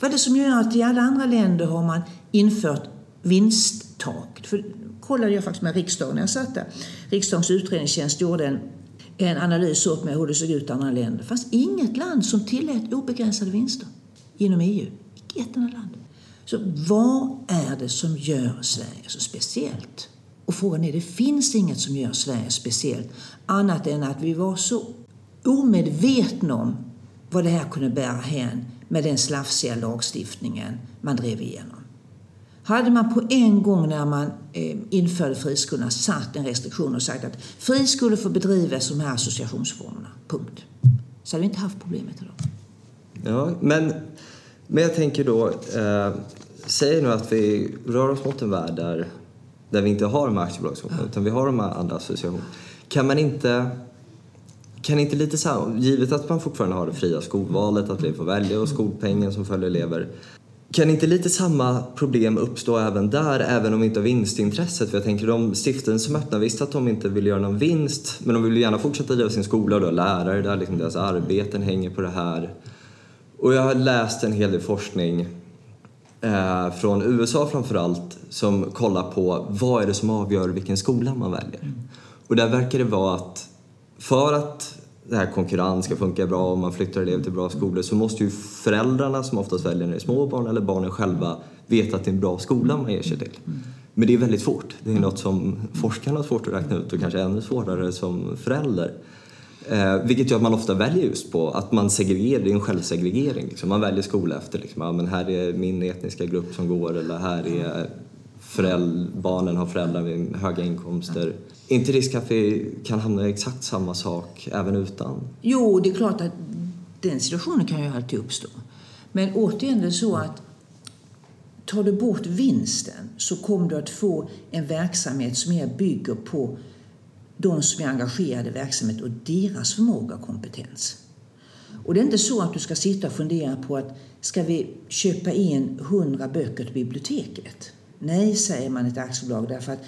C: Vad är det som gör att i alla andra länder har man infört vinsttak? För kollade jag faktiskt med riksdagen när jag satt där. Riksdagens utredningstjänst gjorde en, en analys åt mig hur det såg ut i andra länder. Det fanns inget land som tillät obegränsade vinster inom EU. Inte ett enda land. Så vad är det som gör Sverige så speciellt? Och frågan är, det finns inget som gör Sverige speciellt annat än att vi var så omedvetna om vad det här kunde bära hän med den slafsiga lagstiftningen man drev igenom. Hade man på en gång när man eh, införde friskolorna satt en restriktion och sagt att friskolor får bedrivas de här associationsformerna, punkt. Så hade vi inte haft problemet idag.
B: Ja, men, men jag tänker då, eh, säg nu att vi rör oss mot en värld där, där vi inte har de här aktiebolagsformerna ja. utan vi har de här andra associationerna. Kan man inte kan inte lite så givet att man fortfarande har det fria skolvalet, att vi får välja och skolpengen som följer elever. Kan inte lite samma problem uppstå även där, även om vi inte har vinstintresset? För jag tänker de stiftelser som öppnar, visst att de inte vill göra någon vinst, men de vill gärna fortsätta driva sin skola och har lärare där, liksom deras arbeten hänger på det här. Och jag har läst en hel del forskning eh, från USA framförallt som kollar på vad är det som avgör vilken skola man väljer. Och där verkar det vara att för att det här konkurrens ska funka bra och man flyttar elever till bra skolor så måste ju föräldrarna som oftast väljer när det är små barn eller barnen själva veta att det är en bra skola man ger sig till. Men det är väldigt svårt. Det är något som forskarna har svårt att räkna ut och kanske ännu svårare som förälder. Eh, vilket gör att man ofta väljer just på att man segregerar, det är en självsegregering. Liksom. Man väljer skola efter, liksom, ja, men här är min etniska grupp som går eller här är föräldrar, barnen har föräldrar med höga inkomster. Inte risk att vi kan hamna i exakt samma sak även utan?
C: Jo, det är klart att den situationen kan ju alltid uppstå. Men återigen det är så att tar du bort vinsten så kommer du att få en verksamhet som mer bygger på de som är engagerade i verksamheten och deras förmåga och kompetens. Och det är inte så att du ska sitta och fundera på att ska vi köpa in hundra böcker till biblioteket? Nej, säger man ett aktiebolag därför att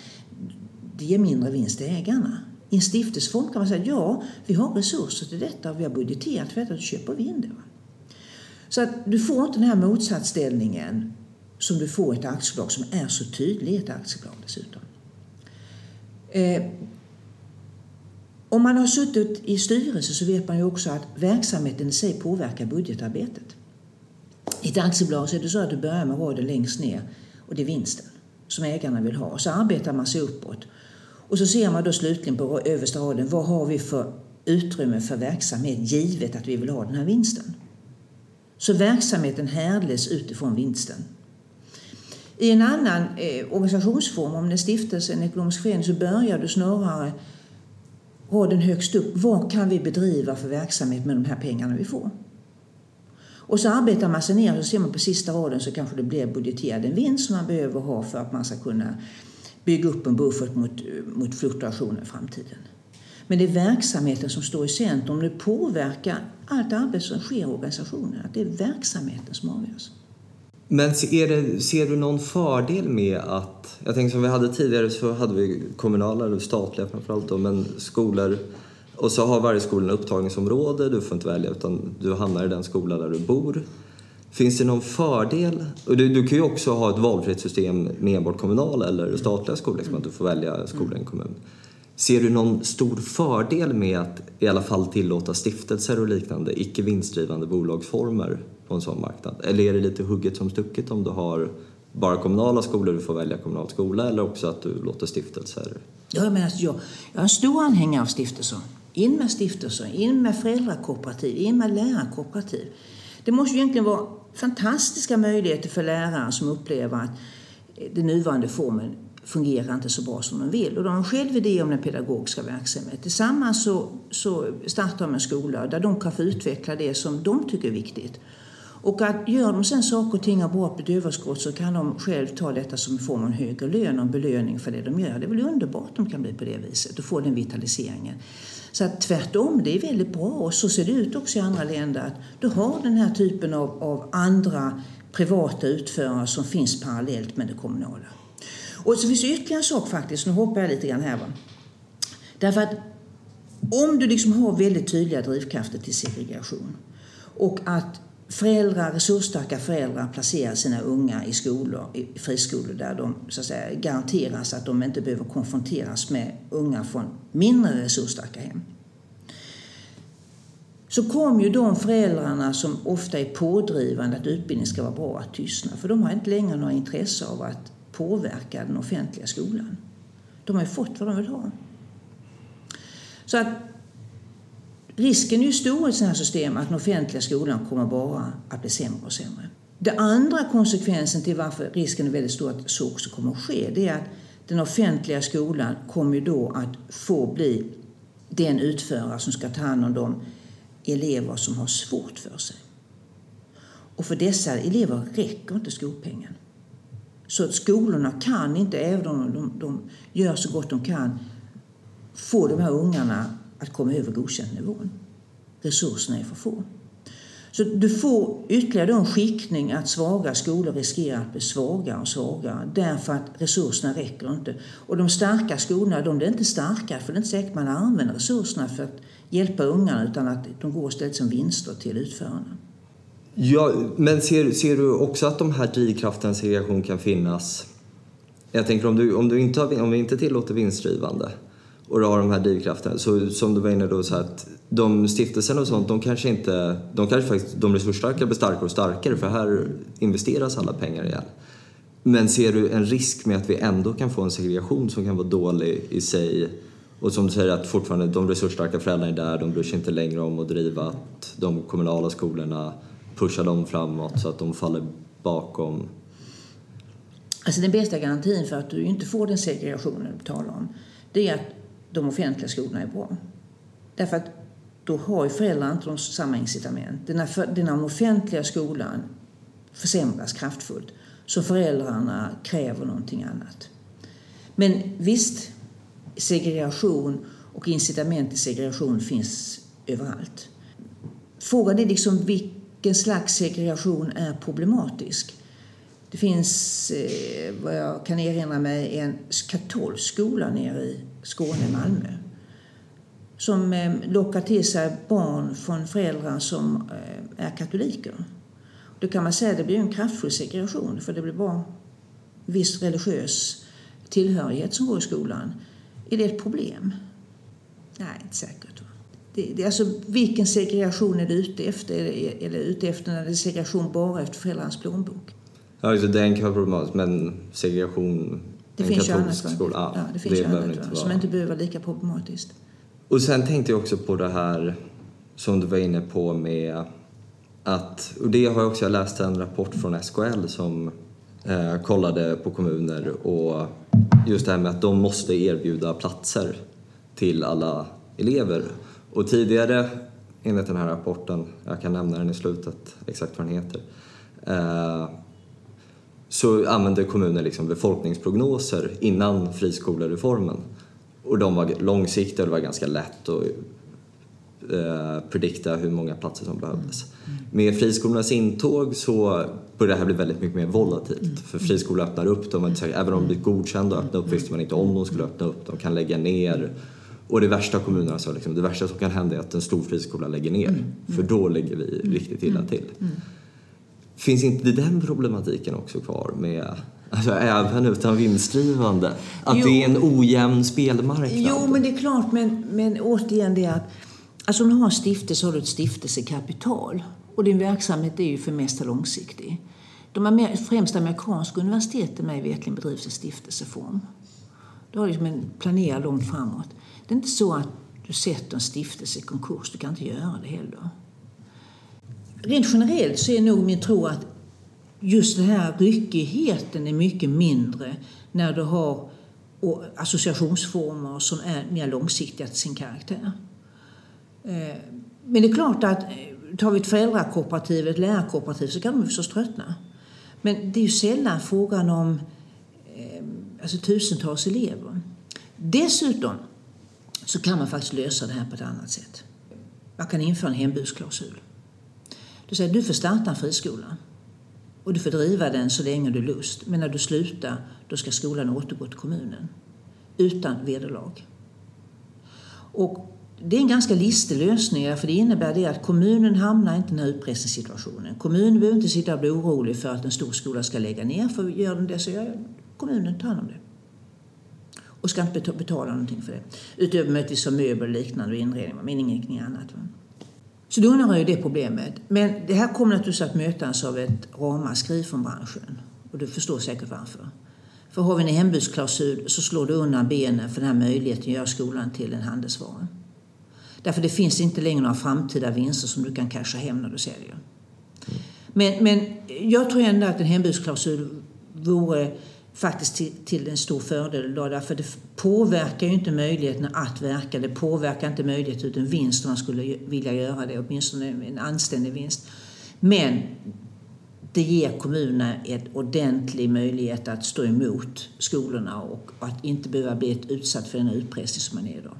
C: det ger mindre vinst till ägarna. I en stiftelseform kan man säga ja, vi har resurser till detta och vi har budgeterat för detta, då köper vi in det. Så att du får inte den här motsatsställningen som du får i ett aktiebolag som är så tydlig i ett aktiebolag dessutom. Eh, om man har suttit i styrelse så vet man ju också att verksamheten i sig påverkar budgetarbetet. I ett aktiebolag så är det så att du börjar med raden längst ner och det är vinsten som ägarna vill ha. Och så arbetar man sig uppåt. Och så ser man då slutligen på översta raden, vad har vi för utrymme för verksamhet givet att vi vill ha den här vinsten? Så verksamheten härleds utifrån vinsten. I en annan eh, organisationsform, om det är stiftelse, en ekonomisk förening, så börjar du snarare ha den högst upp. Vad kan vi bedriva för verksamhet med de här pengarna vi får? Och så arbetar man sig ner och ser man på sista raden så kanske det blir budgeterad en vinst som man behöver ha för att man ska kunna bygga upp en buffert mot, eh, mot fluktuationer i framtiden. Men det är verksamheten som står i centrum. Det påverkar allt arbete som sker i organisationen. Att det är verksamheten som avgörs.
B: Men ser, det, ser du någon fördel med att, jag tänker som vi hade tidigare så hade vi kommunala eller statliga framförallt då, men skolor och så har varje skola ett upptagningsområde, du får inte välja utan du hamnar i den skola där du bor. Finns det någon fördel? Och du, du kan ju också ha ett valfritt system med enbart kommunala eller statliga skolor, liksom, att du får välja skola i en kommun. Ser du någon stor fördel med att i alla fall tillåta stiftelser och liknande icke vinstdrivande bolagsformer på en sån marknad? Eller är det lite hugget som stucket om du har bara kommunala skolor, du får välja kommunal skola eller också att du låter stiftelser?
C: Ja, men alltså jag, jag är en stor anhängare av stiftelser. In med stiftelser, in med föräldrakooperativ, in med lärarkooperativ. Det måste ju egentligen vara fantastiska möjligheter för lärare som upplever att den nuvarande formen fungerar inte så bra som de vill. Och de har en själv idé om den pedagogiska verksamheten. Tillsammans så, så startar de en skola där de kan få utveckla det som de tycker är viktigt. Och att gör de sen saker och ting av bra på överskott så kan de själv ta detta som en form av en högre lön och en belöning för det de gör. Det är väl underbart om de kan bli på det viset och få den vitaliseringen. Så att tvärtom, det är väldigt bra och så ser det ut också i andra länder att du har den här typen av, av andra privata utförare som finns parallellt med det kommunala. Och så finns det ytterligare en sak faktiskt, nu hoppar jag lite grann här. Va? Därför att om du liksom har väldigt tydliga drivkrafter till segregation och att föräldrar, resursstarka föräldrar placerar sina unga i skolor, i friskolor där de så att säga, garanteras att de inte behöver konfronteras med unga från mindre resursstarka hem. Så kommer ju de föräldrarna som ofta är pådrivande att utbildning ska vara bra att tystna. För de har inte längre några intresse av att påverka den offentliga skolan. De har ju fått vad de vill ha. Så att risken är ju stor i sådana här system att den offentliga skolan kommer bara att bli sämre och sämre. Den andra konsekvensen till varför risken är väldigt stor att så också kommer att ske, det är att den offentliga skolan kommer då att få bli den utförare som ska ta hand om de elever som har svårt för sig. Och för dessa elever räcker inte skolpengen. Så att skolorna kan inte, även om de, de gör så gott de kan, få de här ungarna att komma över godkänt-nivån. Resurserna är för få. Så du får ytterligare en skiktning att svaga skolor riskerar att bli svagare och svagare därför att resurserna räcker inte. Och de starka skolorna de blir inte starka för det är inte säkert man använder resurserna för att hjälpa ungarna utan att de går istället som vinster till utförarna.
B: Ja, men ser, ser du också att de här drivkrafterna segregation kan finnas? Jag tänker om du, om du inte, har, om vi inte tillåter vinstdrivande och du har de här drivkrafterna, så som du var inne då så att de stiftelserna och sånt, de kanske inte, de kanske faktiskt, de resursstarka blir starkare och starkare för här investeras alla pengar igen. Men ser du en risk med att vi ändå kan få en segregation som kan vara dålig i sig och som du säger att fortfarande de resursstarka föräldrarna är där, de bryr sig inte längre om att driva att de kommunala skolorna pushar dem framåt så att de faller bakom?
C: Alltså den bästa garantin för att du inte får den segregationen du talar om, det är att de offentliga skolorna är bra. Därför att då har ju föräldrar inte samma incitament. När den offentliga skolan försämras kraftfullt så föräldrarna kräver någonting annat. Men visst, segregation och incitament till segregation finns överallt. Frågan är liksom vilken slags segregation är problematisk. Det finns, eh, vad jag kan erinra mig, en katolsk skola nere i Skåne, Malmö som eh, lockar till sig barn från föräldrar som eh, är katoliker. Då kan man säga att det blir en kraftfull segregation för det blir bara viss religiös tillhörighet som går i skolan. Är det ett problem? Nej, inte säkert. Det, det, alltså, vilken segregation är du ute efter? Är det, ute efter när det är segregation bara efter föräldrarnas plånbok?
B: Ja, alltså, kan vara problematiskt. men segregation
C: det finns ju annat, skola, ja, ja, det finns det ju annat inte som inte behöver vara lika problematiskt.
B: Och sen tänkte jag också på det här som du var inne på med att, och det har jag också, jag läste en rapport från SKL som eh, kollade på kommuner och just det här med att de måste erbjuda platser till alla elever. Och tidigare, enligt den här rapporten, jag kan nämna den i slutet, exakt vad den heter, eh, så använde kommunen liksom befolkningsprognoser innan friskolereformen. Och de var långsiktiga och det var ganska lätt att eh, predikta hur många platser som behövdes. Mm. Med friskolornas intåg så började det här bli väldigt mycket mer volatilt. Mm. För friskolor öppnar upp, de inte, även om de blivit godkända och öppna upp visste man inte om de skulle öppna upp. De kan lägga ner. Och det värsta kommunerna sa liksom, det värsta som kan hända är att en stor friskola lägger ner. Mm. För då ligger vi riktigt illa till. Finns inte den problematiken också kvar med Alltså även utan vinstdrivande. Att jo, det är en ojämn spelmarknad.
C: Jo, men det är klart. Men, men återigen det att alltså om du har en stiftelse har du ett stiftelsekapital. Och din verksamhet är ju för mesta långsiktig. De främsta amerikanska universiteten mig vetligen bedrivs i stiftelseform. Du har liksom en planerad långt framåt. Det är inte så att du sätter en stiftelse i konkurs. Du kan inte göra det heller. Rent generellt så är nog min tro att just den här ryckigheten är mycket mindre när du har associationsformer som är mer långsiktiga till sin karaktär. Eh, men det är klart att eh, tar vi ett föräldrakooperativ, ett lärarkooperativ så kan de förstås tröttna. Men det är ju sällan frågan om eh, alltså tusentals elever. Dessutom så kan man faktiskt lösa det här på ett annat sätt. Man kan införa en hembudsklausul. Du säger du får starta en friskola och du får driva den så länge du lust. Men när du slutar då ska skolan återgå till kommunen utan vederlag. Och det är en ganska listig lösning för det innebär det att kommunen hamnar inte i den här utpressningssituationen. Kommunen behöver inte sitta och bli orolig för att en stor skola ska lägga ner för gör den det så gör kommunen tar hand om det. Och ska inte betala någonting för det. Utöver möjligtvis som möbler och liknande och inredning men ingenting annat. Så då undanröjer det problemet. Men det här kommer naturligtvis att mötas av ett ramaskri från branschen. Och du förstår säkert varför. För har vi en hembudsklausul så slår det undan benen för den här möjligheten att göra skolan till en handelsvara. Därför det finns inte längre några framtida vinster som du kan casha hem när du säljer. Men, men jag tror ändå att en hembudsklausul vore faktiskt till, till en stor fördel. Då, därför det påverkar ju inte möjligheten att verka. Det påverkar inte möjligheten till vinst om man skulle vilja göra det, åtminstone en anständig vinst. Men det ger kommunerna en ordentlig möjlighet att stå emot skolorna och att inte behöva bli utsatt för den utpressning som man är idag.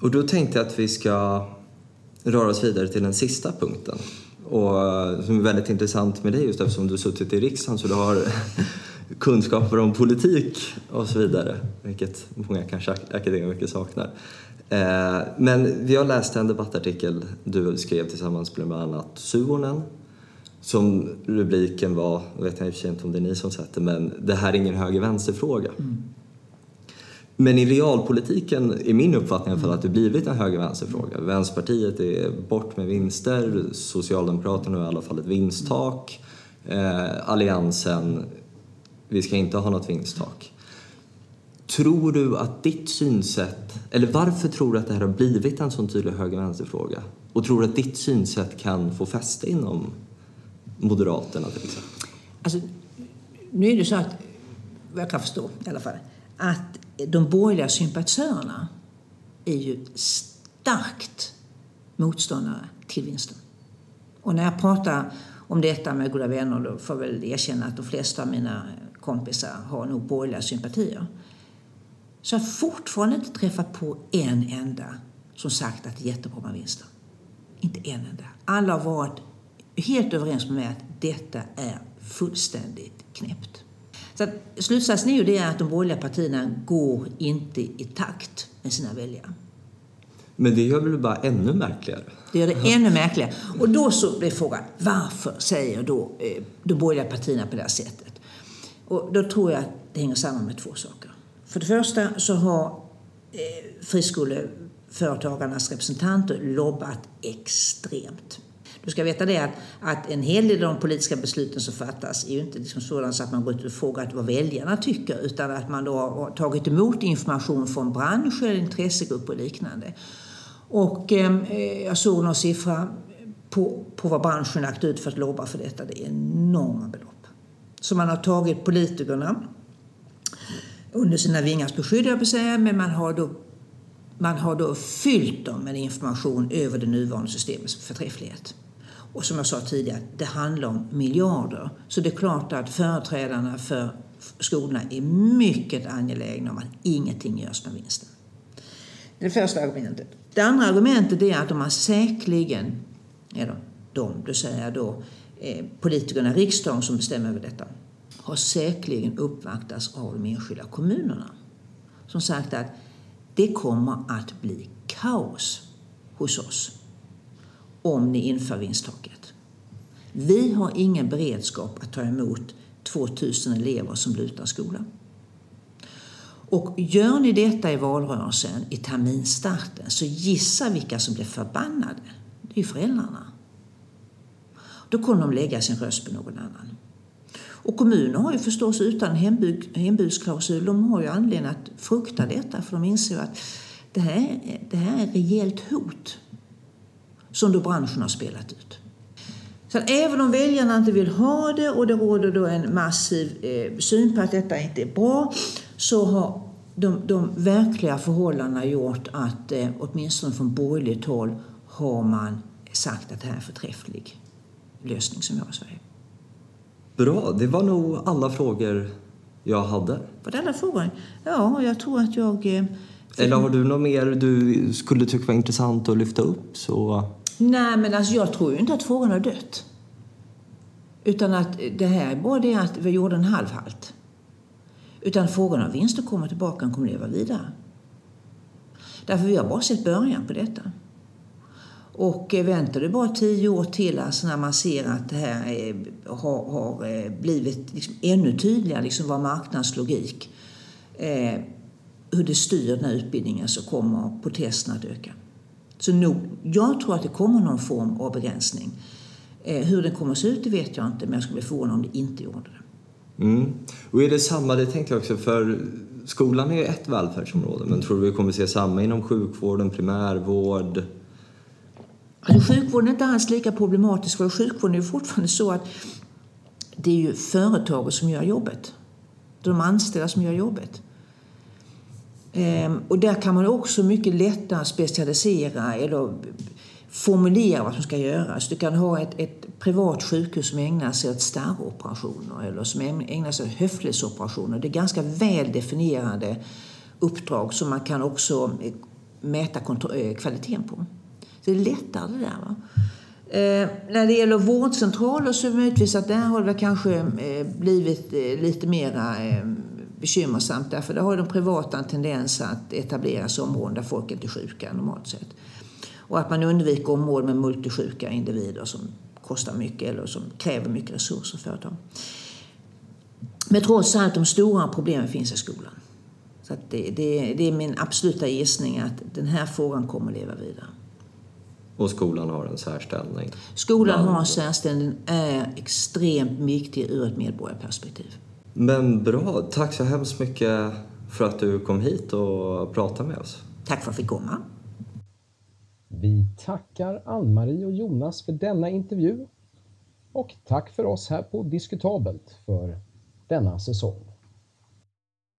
B: Och då tänkte jag att vi ska röra oss vidare till den sista punkten. Och eh, som är väldigt intressant med dig just eftersom du har suttit i riksdagen så du har kunskaper om politik och så vidare. Vilket många kanske akademiker saknar. Eh, men vi har läst en debattartikel du skrev tillsammans med bland annat Suonen som rubriken var, jag vet jag i och för sig inte om det är ni som sätter, men det här är ingen höger-vänster-fråga. Mm. Men i realpolitiken är min uppfattning i alla fall att det blivit en höger-vänster-fråga. Vänsterpartiet är bort med vinster, Socialdemokraterna har i alla fall ett vinsttak. Eh, alliansen, vi ska inte ha något vinsttak. Tror du att ditt synsätt, eller varför tror du att det här har blivit en sån tydlig höger-vänster-fråga? Och tror du att ditt synsätt kan få fäste inom Moderaterna till exempel?
C: Alltså, nu är det så att, vad jag kan förstå i alla fall, att de borgerliga sympatisörerna är ju starkt motståndare till vinsten. Och när jag pratar om detta med goda vänner då får jag väl erkänna att de flesta av mina kompisar har nog borgerliga sympatier. Så jag har fortfarande inte träffat på en enda som sagt att det är jättebra med vinster. Inte en enda. Alla har varit helt överens med mig att detta är fullständigt knäppt. Så slutsatsen är ju det att de borgerliga partierna går inte i takt med sina väljare.
B: Men det gör väl bara ännu märkligare?
C: Det gör det ännu märkligare. Och då så blir frågan, varför säger då eh, de borgerliga partierna på det här sättet? Och då tror jag att det hänger samman med två saker. För det första så har eh, friskoleföretagarnas representanter lobbat extremt. Du ska veta det att, att en hel del av de politiska besluten som fattas är ju inte liksom sådana så att man går ut och frågar vad väljarna tycker utan att man då har tagit emot information från branscher, intressegrupper och liknande. Och ehm, eh, jag såg någon siffra på, på vad branschen lagt ut för att lobba för detta. Det är enorma belopp som man har tagit politikerna under sina vingars beskydd, jag säga, men man har då man har då fyllt dem med information över det nuvarande systemets förträfflighet. Och som jag sa tidigare, det handlar om miljarder. Så det är klart att företrädarna för skolorna är mycket angelägna om att ingenting görs med vinsten. Det första argumentet. Det andra argumentet är att de har säkerligen, eller de, du säger då Eh, politikerna i riksdagen som bestämmer över detta, har säkerligen uppvaktats av de enskilda kommunerna. Som sagt att det kommer att bli kaos hos oss om ni inför vinsttaket. Vi har ingen beredskap att ta emot 2000 elever som blir utan skola. Och gör ni detta i valrörelsen, i terminstarten, så gissa vilka som blir förbannade. Det är ju föräldrarna. Då kommer de lägga sin röst på någon annan. Och kommuner har ju förstås utan hembudsklausul, de har ju anledning att frukta detta för de inser att det här, det här är ett rejält hot som då branschen har spelat ut. Så även om väljarna inte vill ha det och det råder då en massiv eh, syn på att detta inte är bra så har de, de verkliga förhållandena gjort att eh, åtminstone från borgerligt håll har man sagt att det här är förträffligt lösning som vi har i Sverige.
B: Bra, det var nog alla frågor jag hade.
C: Var det alla frågor? Ja, jag tror att jag... Eh,
B: Eller har du något mer du skulle tycka var intressant att lyfta upp? Så...
C: Nej, men alltså jag tror ju inte att frågan har dött. Utan att det här är bara det att vi gjorde en halv halt. Utan frågan om vinster kommer tillbaka och kommer leva vidare. Därför vi har bara sett början på detta. Och väntar du bara tio år till alltså när man ser att det här är, har, har eh, blivit liksom ännu tydligare liksom vad marknadslogik eh, hur det styr den här utbildningen så kommer protesterna att öka. Så nog, jag tror att det kommer någon form av begränsning. Eh, hur den kommer att se ut det vet jag inte men jag skulle bli förvånad om det inte gjorde det.
B: Mm. Och är det samma, det tänkte jag också, för skolan är ju ett välfärdsområde men tror du vi kommer se samma inom sjukvården, primärvård?
C: Alltså, sjukvården är inte alls lika problematisk för sjukvården är ju fortfarande så att det är ju företaget som gör jobbet. Det är de anställda som gör jobbet. Ehm, och där kan man också mycket lättare specialisera eller formulera vad som ska göras. Du kan ha ett, ett privat sjukhus som ägnar sig åt starroperationer eller som ägnar sig åt höftledsoperationer. Det är ganska väl definierade uppdrag som man kan också eh, mäta eh, kvaliteten på. Så det är lättare det där. Va? Eh, när det gäller vårdcentraler så möjligtvis att där har det kanske eh, blivit eh, lite mera eh, bekymmersamt därför där har de privata en tendens att etablera sig områden där folk inte är sjuka normalt sett. Och att man undviker områden med multisjuka individer som kostar mycket eller som kräver mycket resurser för dem. Men trots allt, de stora problemen finns i skolan. Så det, det, det, är min absoluta gissning att den här frågan kommer att leva vidare.
B: Och skolan har en särställning?
C: Skolan har en särställning, den är extremt viktig ur ett medborgarperspektiv.
B: Men bra, tack så hemskt mycket för att du kom hit och pratade med oss.
C: Tack för att jag fick komma.
A: Vi tackar Ann-Marie och Jonas för denna intervju och tack för oss här på Diskutabelt för denna säsong.